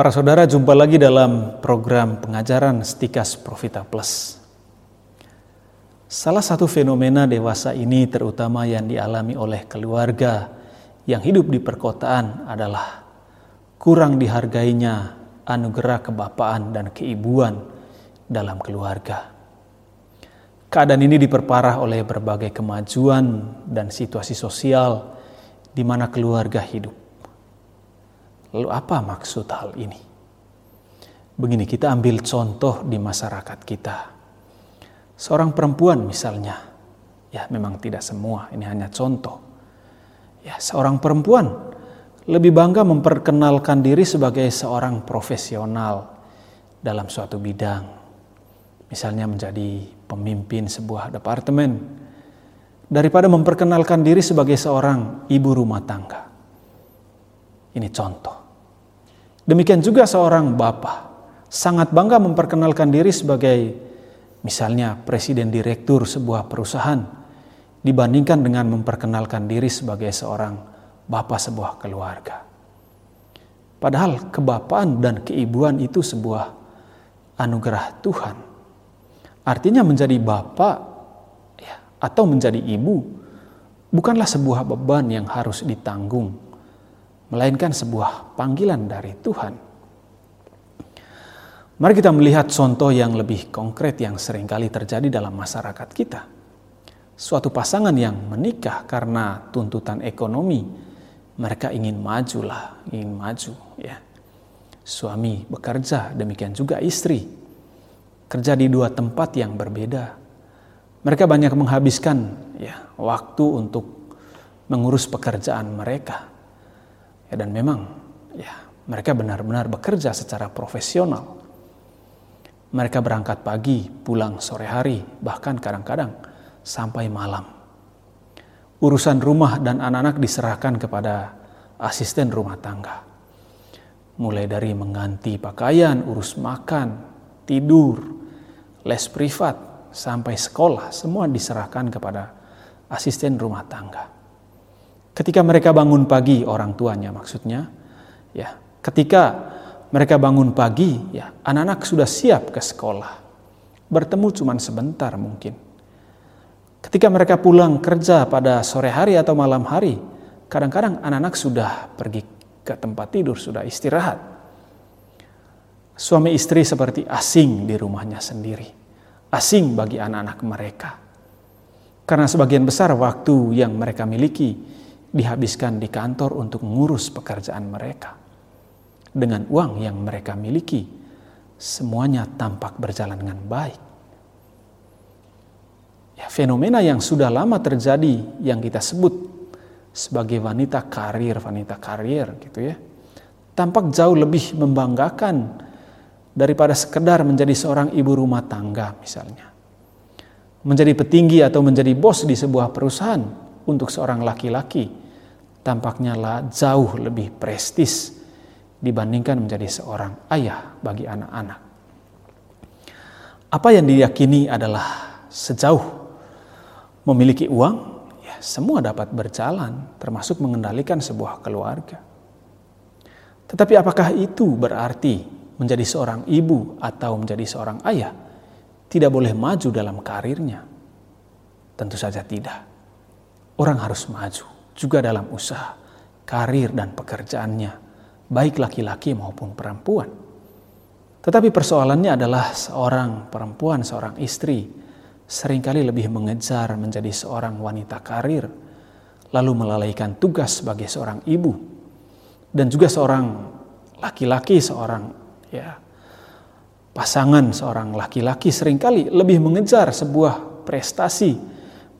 Para saudara, jumpa lagi dalam program pengajaran Stikas Profita Plus. Salah satu fenomena dewasa ini terutama yang dialami oleh keluarga yang hidup di perkotaan adalah kurang dihargainya anugerah kebapaan dan keibuan dalam keluarga. Keadaan ini diperparah oleh berbagai kemajuan dan situasi sosial di mana keluarga hidup. Lalu apa maksud hal ini? Begini, kita ambil contoh di masyarakat kita. Seorang perempuan misalnya, ya memang tidak semua, ini hanya contoh. Ya, seorang perempuan lebih bangga memperkenalkan diri sebagai seorang profesional dalam suatu bidang. Misalnya menjadi pemimpin sebuah departemen daripada memperkenalkan diri sebagai seorang ibu rumah tangga. Ini contoh. Demikian juga seorang bapak sangat bangga memperkenalkan diri sebagai misalnya presiden direktur sebuah perusahaan dibandingkan dengan memperkenalkan diri sebagai seorang bapak sebuah keluarga. Padahal kebapaan dan keibuan itu sebuah anugerah Tuhan. Artinya menjadi bapak ya, atau menjadi ibu bukanlah sebuah beban yang harus ditanggung melainkan sebuah panggilan dari Tuhan. Mari kita melihat contoh yang lebih konkret yang sering kali terjadi dalam masyarakat kita. Suatu pasangan yang menikah karena tuntutan ekonomi, mereka ingin maju lah, ingin maju ya. Suami bekerja, demikian juga istri. Kerja di dua tempat yang berbeda. Mereka banyak menghabiskan ya waktu untuk mengurus pekerjaan mereka Ya, dan memang ya mereka benar-benar bekerja secara profesional. Mereka berangkat pagi, pulang sore hari, bahkan kadang-kadang sampai malam. Urusan rumah dan anak-anak diserahkan kepada asisten rumah tangga. Mulai dari mengganti pakaian, urus makan, tidur, les privat, sampai sekolah, semua diserahkan kepada asisten rumah tangga. Ketika mereka bangun pagi, orang tuanya maksudnya, ya, ketika mereka bangun pagi, ya, anak-anak sudah siap ke sekolah. Bertemu cuma sebentar mungkin. Ketika mereka pulang kerja pada sore hari atau malam hari, kadang-kadang anak-anak sudah pergi ke tempat tidur, sudah istirahat. Suami istri seperti asing di rumahnya sendiri, asing bagi anak-anak mereka. Karena sebagian besar waktu yang mereka miliki dihabiskan di kantor untuk mengurus pekerjaan mereka. Dengan uang yang mereka miliki, semuanya tampak berjalan dengan baik. Ya, fenomena yang sudah lama terjadi yang kita sebut sebagai wanita karir, wanita karir gitu ya. Tampak jauh lebih membanggakan daripada sekedar menjadi seorang ibu rumah tangga misalnya. Menjadi petinggi atau menjadi bos di sebuah perusahaan untuk seorang laki-laki tampaknya lah jauh lebih prestis dibandingkan menjadi seorang ayah bagi anak-anak. Apa yang diyakini adalah sejauh memiliki uang, ya semua dapat berjalan, termasuk mengendalikan sebuah keluarga. Tetapi apakah itu berarti menjadi seorang ibu atau menjadi seorang ayah tidak boleh maju dalam karirnya? Tentu saja tidak. Orang harus maju juga dalam usaha, karir dan pekerjaannya, baik laki-laki maupun perempuan. Tetapi persoalannya adalah seorang perempuan, seorang istri, sering kali lebih mengejar menjadi seorang wanita karir, lalu melalaikan tugas sebagai seorang ibu, dan juga seorang laki-laki, seorang ya pasangan, seorang laki-laki sering kali lebih mengejar sebuah prestasi,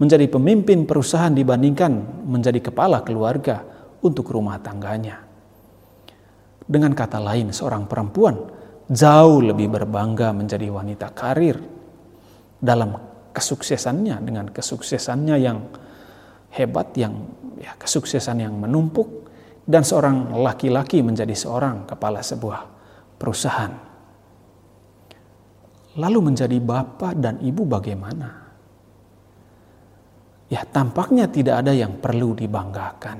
menjadi pemimpin perusahaan dibandingkan menjadi kepala keluarga untuk rumah tangganya. Dengan kata lain, seorang perempuan jauh lebih berbangga menjadi wanita karir dalam kesuksesannya dengan kesuksesannya yang hebat yang ya kesuksesan yang menumpuk dan seorang laki-laki menjadi seorang kepala sebuah perusahaan. Lalu menjadi bapak dan ibu bagaimana? Ya tampaknya tidak ada yang perlu dibanggakan.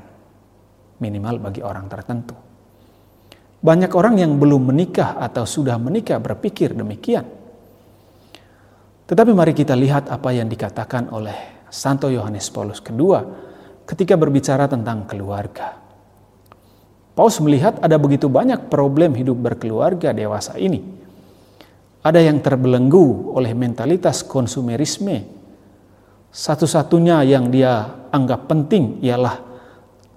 Minimal bagi orang tertentu. Banyak orang yang belum menikah atau sudah menikah berpikir demikian. Tetapi mari kita lihat apa yang dikatakan oleh Santo Yohanes Paulus II ketika berbicara tentang keluarga. Paulus melihat ada begitu banyak problem hidup berkeluarga dewasa ini. Ada yang terbelenggu oleh mentalitas konsumerisme. Satu-satunya yang dia anggap penting ialah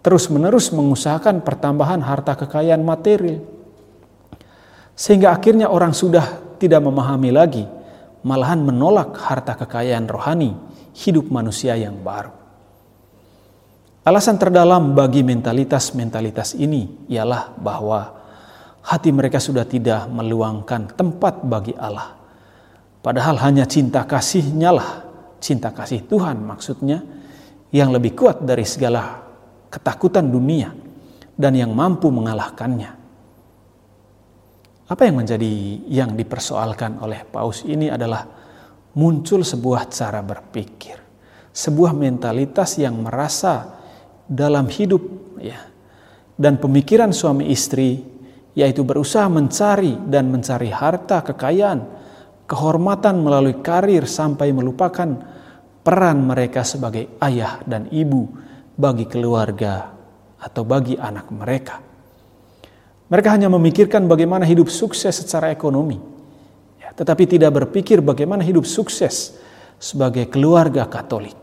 terus-menerus mengusahakan pertambahan harta kekayaan material. Sehingga akhirnya orang sudah tidak memahami lagi, malahan menolak harta kekayaan rohani hidup manusia yang baru. Alasan terdalam bagi mentalitas-mentalitas ini ialah bahwa hati mereka sudah tidak meluangkan tempat bagi Allah. Padahal hanya cinta kasihnya lah, cinta kasih Tuhan maksudnya, yang lebih kuat dari segala ketakutan dunia dan yang mampu mengalahkannya. Apa yang menjadi yang dipersoalkan oleh Paus ini adalah muncul sebuah cara berpikir, sebuah mentalitas yang merasa dalam hidup ya dan pemikiran suami istri yaitu berusaha mencari dan mencari harta kekayaan, kehormatan melalui karir sampai melupakan peran mereka sebagai ayah dan ibu bagi keluarga atau bagi anak mereka. Mereka hanya memikirkan bagaimana hidup sukses secara ekonomi, ya, tetapi tidak berpikir bagaimana hidup sukses sebagai keluarga Katolik.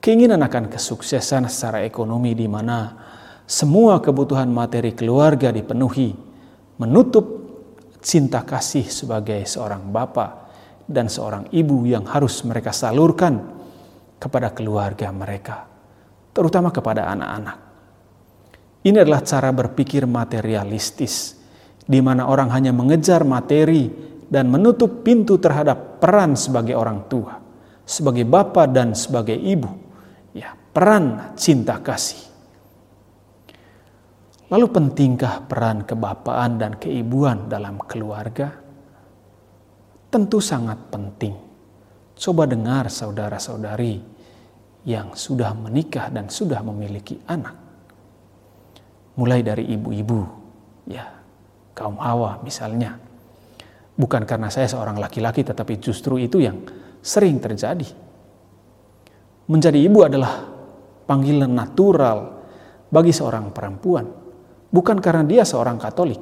Keinginan akan kesuksesan secara ekonomi di mana semua kebutuhan materi keluarga dipenuhi, menutup cinta kasih sebagai seorang bapak dan seorang ibu yang harus mereka salurkan kepada keluarga mereka terutama kepada anak-anak. Ini adalah cara berpikir materialistis, di mana orang hanya mengejar materi dan menutup pintu terhadap peran sebagai orang tua, sebagai bapak dan sebagai ibu. Ya, peran cinta kasih. Lalu pentingkah peran kebapaan dan keibuan dalam keluarga? Tentu sangat penting. Coba dengar saudara-saudari, yang sudah menikah dan sudah memiliki anak. Mulai dari ibu-ibu, ya, kaum hawa misalnya. Bukan karena saya seorang laki-laki, tetapi justru itu yang sering terjadi. Menjadi ibu adalah panggilan natural bagi seorang perempuan, bukan karena dia seorang Katolik.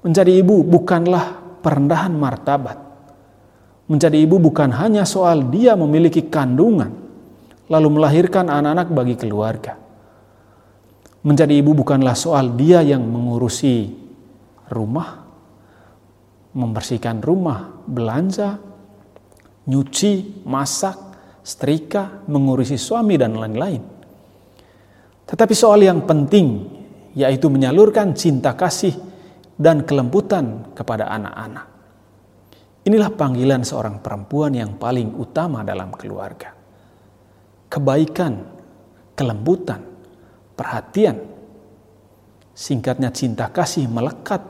Menjadi ibu bukanlah perendahan martabat, Menjadi ibu bukan hanya soal dia memiliki kandungan, lalu melahirkan anak-anak bagi keluarga. Menjadi ibu bukanlah soal dia yang mengurusi rumah, membersihkan rumah, belanja, nyuci, masak, setrika, mengurusi suami, dan lain-lain. Tetapi soal yang penting, yaitu menyalurkan cinta kasih dan kelembutan kepada anak-anak. Inilah panggilan seorang perempuan yang paling utama dalam keluarga. Kebaikan, kelembutan, perhatian, singkatnya cinta kasih melekat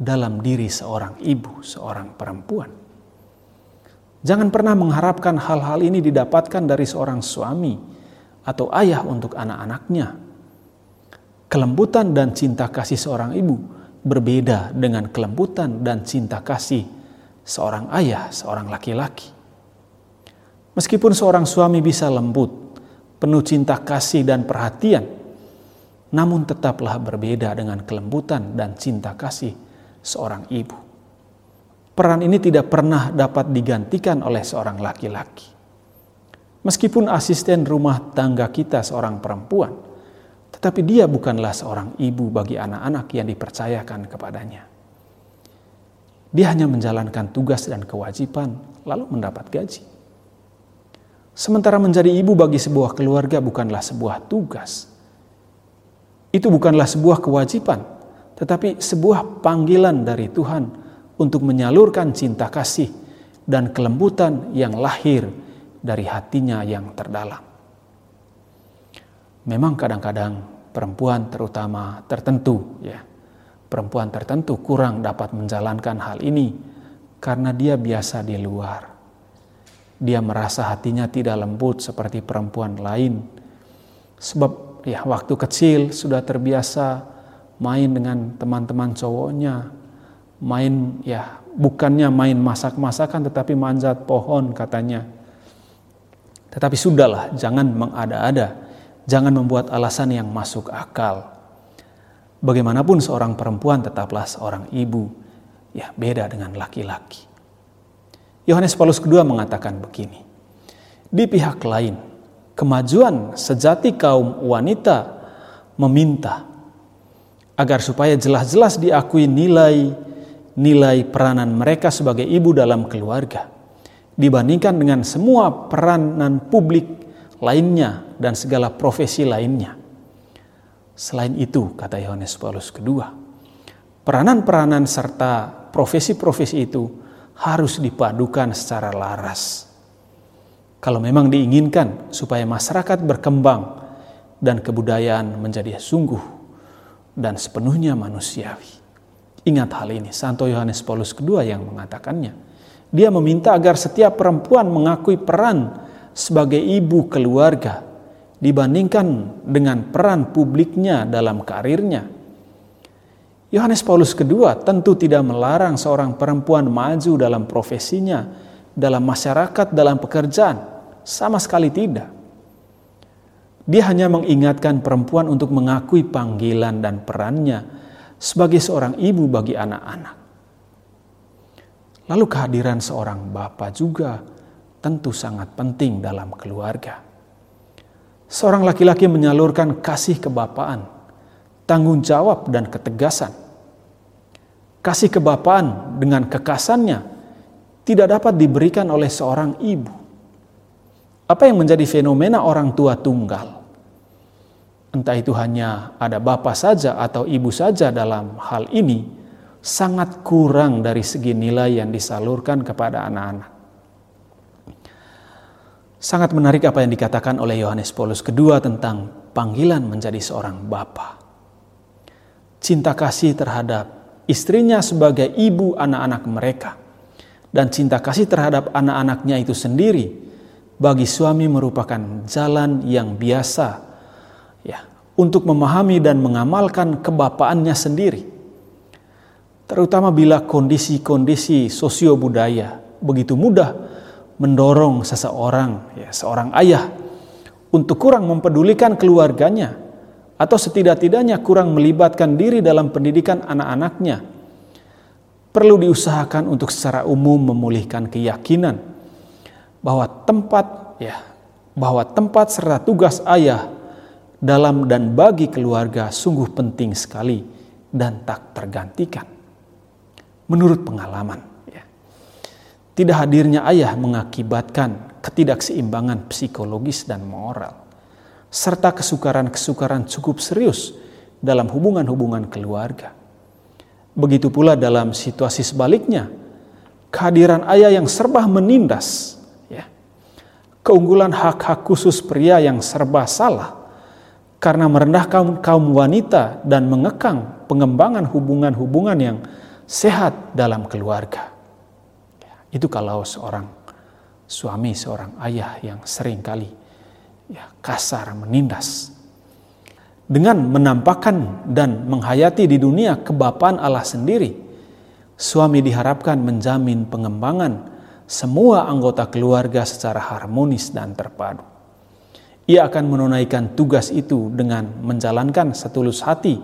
dalam diri seorang ibu, seorang perempuan. Jangan pernah mengharapkan hal-hal ini didapatkan dari seorang suami atau ayah untuk anak-anaknya. Kelembutan dan cinta kasih seorang ibu berbeda dengan kelembutan dan cinta kasih seorang ayah, seorang laki-laki. Meskipun seorang suami bisa lembut, penuh cinta kasih dan perhatian, namun tetaplah berbeda dengan kelembutan dan cinta kasih seorang ibu. Peran ini tidak pernah dapat digantikan oleh seorang laki-laki. Meskipun asisten rumah tangga kita seorang perempuan, tetapi dia bukanlah seorang ibu bagi anak-anak yang dipercayakan kepadanya. Dia hanya menjalankan tugas dan kewajiban, lalu mendapat gaji. Sementara menjadi ibu bagi sebuah keluarga bukanlah sebuah tugas. Itu bukanlah sebuah kewajiban, tetapi sebuah panggilan dari Tuhan untuk menyalurkan cinta kasih dan kelembutan yang lahir dari hatinya yang terdalam. Memang kadang-kadang perempuan terutama tertentu ya perempuan tertentu kurang dapat menjalankan hal ini karena dia biasa di luar. Dia merasa hatinya tidak lembut seperti perempuan lain. Sebab ya waktu kecil sudah terbiasa main dengan teman-teman cowoknya, main ya bukannya main masak-masakan tetapi manjat pohon katanya. Tetapi sudahlah, jangan mengada-ada, jangan membuat alasan yang masuk akal. Bagaimanapun seorang perempuan tetaplah seorang ibu, ya beda dengan laki-laki. Yohanes Paulus II mengatakan begini, di pihak lain, kemajuan sejati kaum wanita meminta agar supaya jelas-jelas diakui nilai nilai peranan mereka sebagai ibu dalam keluarga dibandingkan dengan semua peranan publik lainnya dan segala profesi lainnya. Selain itu, kata Yohanes Paulus II, peranan-peranan serta profesi-profesi itu harus dipadukan secara laras. Kalau memang diinginkan supaya masyarakat berkembang dan kebudayaan menjadi sungguh dan sepenuhnya manusiawi. Ingat hal ini, Santo Yohanes Paulus II yang mengatakannya. Dia meminta agar setiap perempuan mengakui peran sebagai ibu keluarga dibandingkan dengan peran publiknya dalam karirnya. Yohanes Paulus II tentu tidak melarang seorang perempuan maju dalam profesinya, dalam masyarakat, dalam pekerjaan. Sama sekali tidak. Dia hanya mengingatkan perempuan untuk mengakui panggilan dan perannya sebagai seorang ibu bagi anak-anak. Lalu kehadiran seorang bapak juga tentu sangat penting dalam keluarga. Seorang laki-laki menyalurkan kasih kebapaan, tanggung jawab dan ketegasan. Kasih kebapaan dengan kekasannya tidak dapat diberikan oleh seorang ibu. Apa yang menjadi fenomena orang tua tunggal? Entah itu hanya ada bapak saja atau ibu saja dalam hal ini, sangat kurang dari segi nilai yang disalurkan kepada anak-anak. Sangat menarik apa yang dikatakan oleh Yohanes Paulus II tentang panggilan menjadi seorang bapa. Cinta kasih terhadap istrinya sebagai ibu anak-anak mereka dan cinta kasih terhadap anak-anaknya itu sendiri bagi suami merupakan jalan yang biasa ya untuk memahami dan mengamalkan kebapaannya sendiri. Terutama bila kondisi-kondisi sosio budaya begitu mudah mendorong seseorang, ya, seorang ayah, untuk kurang mempedulikan keluarganya, atau setidak-tidaknya kurang melibatkan diri dalam pendidikan anak-anaknya, perlu diusahakan untuk secara umum memulihkan keyakinan bahwa tempat ya bahwa tempat serta tugas ayah dalam dan bagi keluarga sungguh penting sekali dan tak tergantikan. Menurut pengalaman, tidak hadirnya ayah mengakibatkan ketidakseimbangan psikologis dan moral, serta kesukaran-kesukaran cukup serius dalam hubungan-hubungan keluarga. Begitu pula dalam situasi sebaliknya, kehadiran ayah yang serba menindas, ya, keunggulan hak-hak khusus pria yang serba salah, karena merendahkan kaum wanita dan mengekang pengembangan hubungan-hubungan yang sehat dalam keluarga. Itu kalau seorang suami, seorang ayah yang sering kali ya, kasar, menindas. Dengan menampakkan dan menghayati di dunia kebapaan Allah sendiri, suami diharapkan menjamin pengembangan semua anggota keluarga secara harmonis dan terpadu. Ia akan menunaikan tugas itu dengan menjalankan setulus hati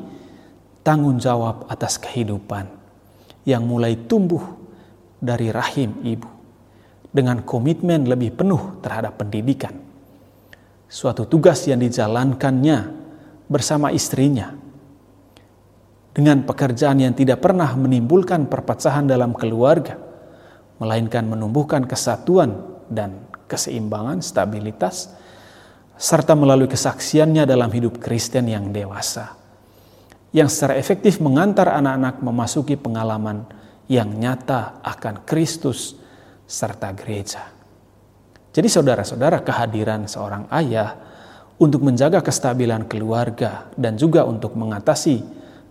tanggung jawab atas kehidupan yang mulai tumbuh dari rahim ibu dengan komitmen lebih penuh terhadap pendidikan. Suatu tugas yang dijalankannya bersama istrinya dengan pekerjaan yang tidak pernah menimbulkan perpecahan dalam keluarga, melainkan menumbuhkan kesatuan dan keseimbangan, stabilitas, serta melalui kesaksiannya dalam hidup Kristen yang dewasa, yang secara efektif mengantar anak-anak memasuki pengalaman yang nyata akan Kristus serta gereja. Jadi saudara-saudara kehadiran seorang ayah untuk menjaga kestabilan keluarga dan juga untuk mengatasi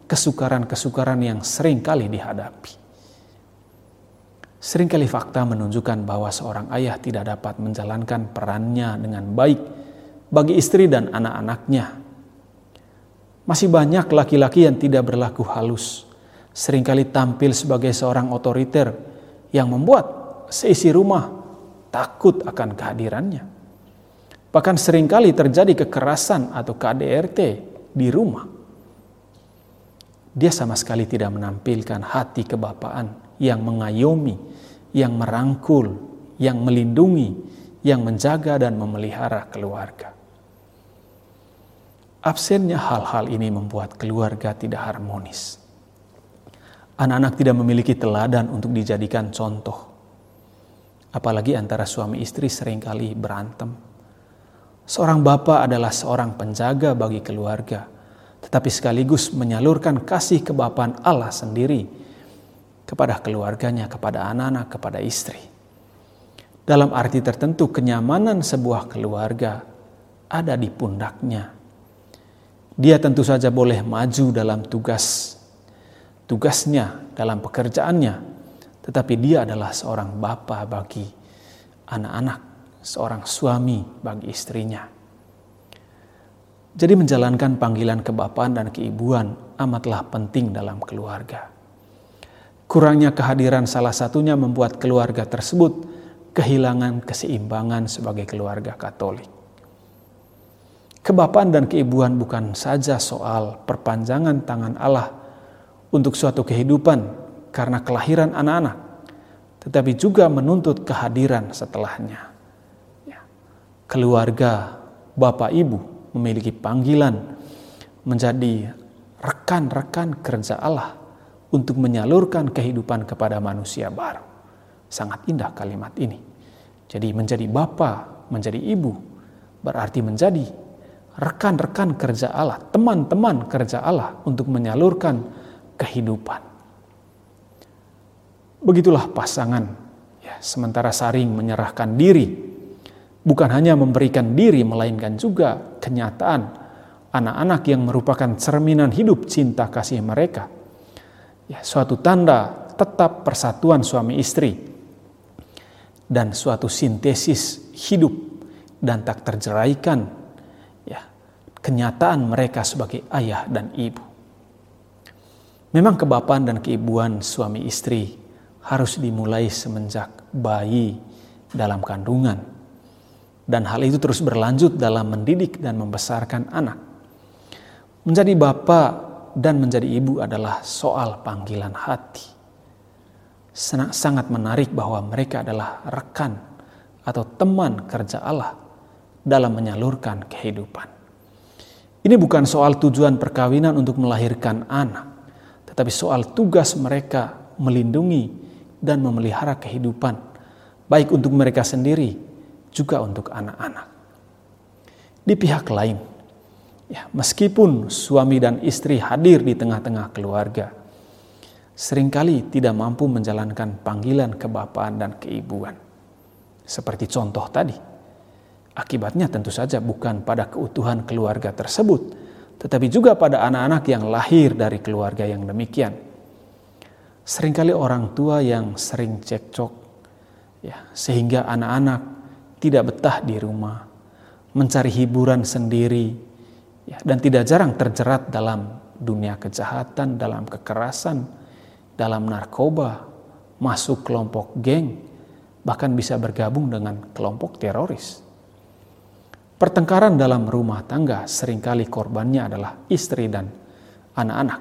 kesukaran-kesukaran yang sering kali dihadapi. Seringkali fakta menunjukkan bahwa seorang ayah tidak dapat menjalankan perannya dengan baik bagi istri dan anak-anaknya. Masih banyak laki-laki yang tidak berlaku halus, sering kali tampil sebagai seorang otoriter yang membuat seisi rumah takut akan kehadirannya. Bahkan sering kali terjadi kekerasan atau KDRT di rumah. Dia sama sekali tidak menampilkan hati kebapaan yang mengayomi, yang merangkul, yang melindungi, yang menjaga dan memelihara keluarga. Absennya hal-hal ini membuat keluarga tidak harmonis. Anak-anak tidak memiliki teladan untuk dijadikan contoh. Apalagi antara suami istri sering kali berantem. Seorang bapak adalah seorang penjaga bagi keluarga, tetapi sekaligus menyalurkan kasih kebapaan Allah sendiri kepada keluarganya, kepada anak-anak, kepada istri. Dalam arti tertentu, kenyamanan sebuah keluarga ada di pundaknya dia tentu saja boleh maju dalam tugas tugasnya dalam pekerjaannya, tetapi dia adalah seorang bapa bagi anak-anak, seorang suami bagi istrinya. Jadi menjalankan panggilan kebapaan dan keibuan amatlah penting dalam keluarga. Kurangnya kehadiran salah satunya membuat keluarga tersebut kehilangan keseimbangan sebagai keluarga Katolik. Kebapaan dan keibuan bukan saja soal perpanjangan tangan Allah untuk suatu kehidupan karena kelahiran anak-anak, tetapi juga menuntut kehadiran setelahnya. Ya. Keluarga, bapak ibu memiliki panggilan menjadi rekan-rekan kerja Allah untuk menyalurkan kehidupan kepada manusia baru. Sangat indah kalimat ini. Jadi menjadi bapak, menjadi ibu, berarti menjadi rekan-rekan kerja Allah, teman-teman kerja Allah untuk menyalurkan kehidupan. Begitulah pasangan, ya, sementara saring menyerahkan diri, bukan hanya memberikan diri, melainkan juga kenyataan anak-anak yang merupakan cerminan hidup cinta kasih mereka. Ya, suatu tanda tetap persatuan suami istri dan suatu sintesis hidup dan tak terjeraikan kenyataan mereka sebagai ayah dan ibu. Memang kebapaan dan keibuan suami istri harus dimulai semenjak bayi dalam kandungan. Dan hal itu terus berlanjut dalam mendidik dan membesarkan anak. Menjadi bapak dan menjadi ibu adalah soal panggilan hati. Sangat menarik bahwa mereka adalah rekan atau teman kerja Allah dalam menyalurkan kehidupan. Ini bukan soal tujuan perkawinan untuk melahirkan anak, tetapi soal tugas mereka melindungi dan memelihara kehidupan, baik untuk mereka sendiri juga untuk anak-anak. Di pihak lain, ya, meskipun suami dan istri hadir di tengah-tengah keluarga, sering kali tidak mampu menjalankan panggilan kebapaan dan keibuan. Seperti contoh tadi, Akibatnya tentu saja bukan pada keutuhan keluarga tersebut, tetapi juga pada anak-anak yang lahir dari keluarga yang demikian. Seringkali orang tua yang sering cekcok, ya, sehingga anak-anak tidak betah di rumah, mencari hiburan sendiri, ya, dan tidak jarang terjerat dalam dunia kejahatan, dalam kekerasan, dalam narkoba, masuk kelompok geng, bahkan bisa bergabung dengan kelompok teroris. Pertengkaran dalam rumah tangga sering kali korbannya adalah istri dan anak-anak.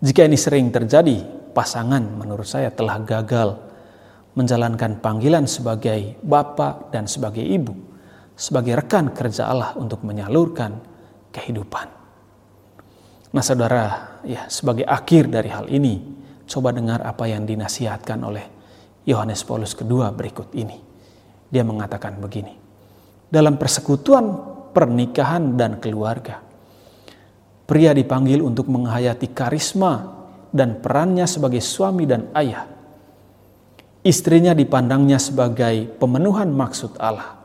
Jika ini sering terjadi, pasangan menurut saya telah gagal menjalankan panggilan sebagai bapak dan sebagai ibu, sebagai rekan kerja Allah untuk menyalurkan kehidupan. Nah saudara, ya sebagai akhir dari hal ini, coba dengar apa yang dinasihatkan oleh Yohanes Paulus kedua berikut ini. Dia mengatakan begini, dalam persekutuan pernikahan dan keluarga. Pria dipanggil untuk menghayati karisma dan perannya sebagai suami dan ayah. Istrinya dipandangnya sebagai pemenuhan maksud Allah.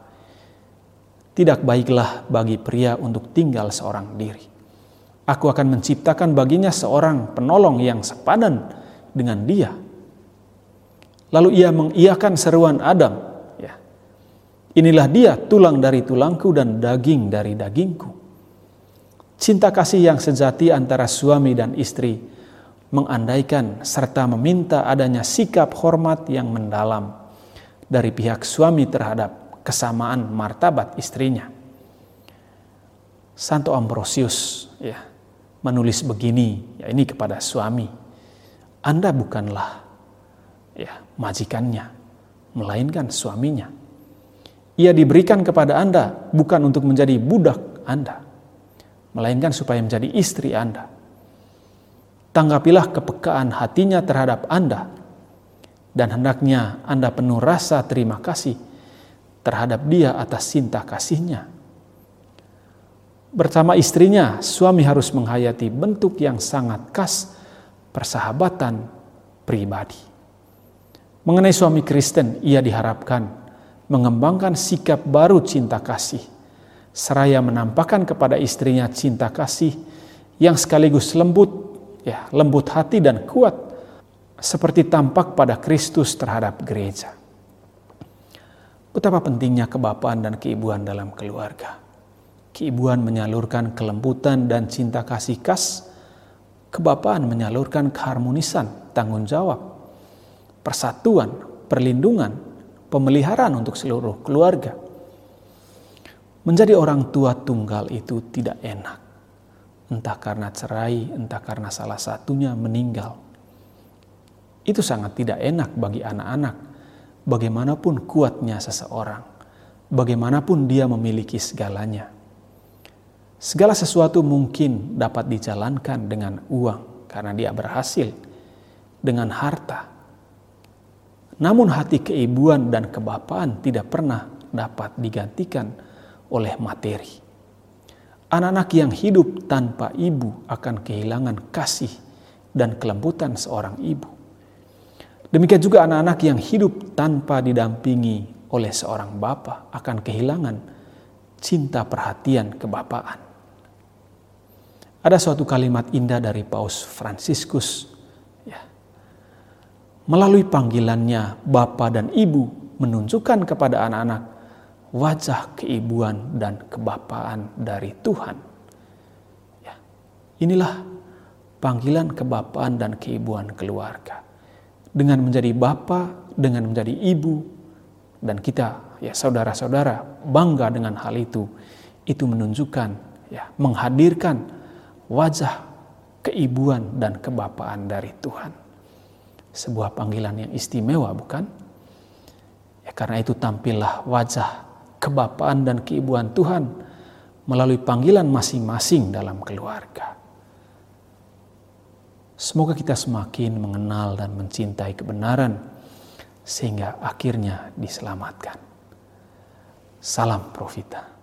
Tidak baiklah bagi pria untuk tinggal seorang diri. Aku akan menciptakan baginya seorang penolong yang sepadan dengan dia. Lalu ia mengiyakan seruan Adam Inilah dia tulang dari tulangku dan daging dari dagingku. Cinta kasih yang sejati antara suami dan istri mengandaikan serta meminta adanya sikap hormat yang mendalam dari pihak suami terhadap kesamaan martabat istrinya. Santo Ambrosius ya menulis begini ya ini kepada suami. Anda bukanlah ya majikannya, melainkan suaminya. Ia diberikan kepada Anda bukan untuk menjadi budak Anda, melainkan supaya menjadi istri Anda. Tanggapilah kepekaan hatinya terhadap Anda, dan hendaknya Anda penuh rasa terima kasih terhadap dia atas cinta kasihnya. Bersama istrinya, suami harus menghayati bentuk yang sangat khas persahabatan pribadi. Mengenai suami Kristen, ia diharapkan mengembangkan sikap baru cinta kasih seraya menampakkan kepada istrinya cinta kasih yang sekaligus lembut, ya, lembut hati dan kuat seperti tampak pada Kristus terhadap gereja. Betapa pentingnya kebapaan dan keibuan dalam keluarga. Keibuan menyalurkan kelembutan dan cinta kasih khas, kebapaan menyalurkan keharmonisan, tanggung jawab, persatuan, perlindungan, pemeliharaan untuk seluruh keluarga. Menjadi orang tua tunggal itu tidak enak. Entah karena cerai, entah karena salah satunya meninggal. Itu sangat tidak enak bagi anak-anak. Bagaimanapun kuatnya seseorang, bagaimanapun dia memiliki segalanya. Segala sesuatu mungkin dapat dijalankan dengan uang karena dia berhasil dengan harta. Namun hati keibuan dan kebapaan tidak pernah dapat digantikan oleh materi. Anak-anak yang hidup tanpa ibu akan kehilangan kasih dan kelembutan seorang ibu. Demikian juga anak-anak yang hidup tanpa didampingi oleh seorang bapa akan kehilangan cinta perhatian kebapaan. Ada suatu kalimat indah dari Paus Fransiskus. Melalui panggilannya Bapa dan Ibu menunjukkan kepada anak-anak wajah keibuan dan kebapaan dari Tuhan. Ya, inilah panggilan kebapaan dan keibuan keluarga. Dengan menjadi bapa, dengan menjadi ibu, dan kita ya saudara-saudara bangga dengan hal itu. Itu menunjukkan ya menghadirkan wajah keibuan dan kebapaan dari Tuhan. Sebuah panggilan yang istimewa bukan? Ya, karena itu tampillah wajah kebapaan dan keibuan Tuhan melalui panggilan masing-masing dalam keluarga. Semoga kita semakin mengenal dan mencintai kebenaran sehingga akhirnya diselamatkan. Salam Profita.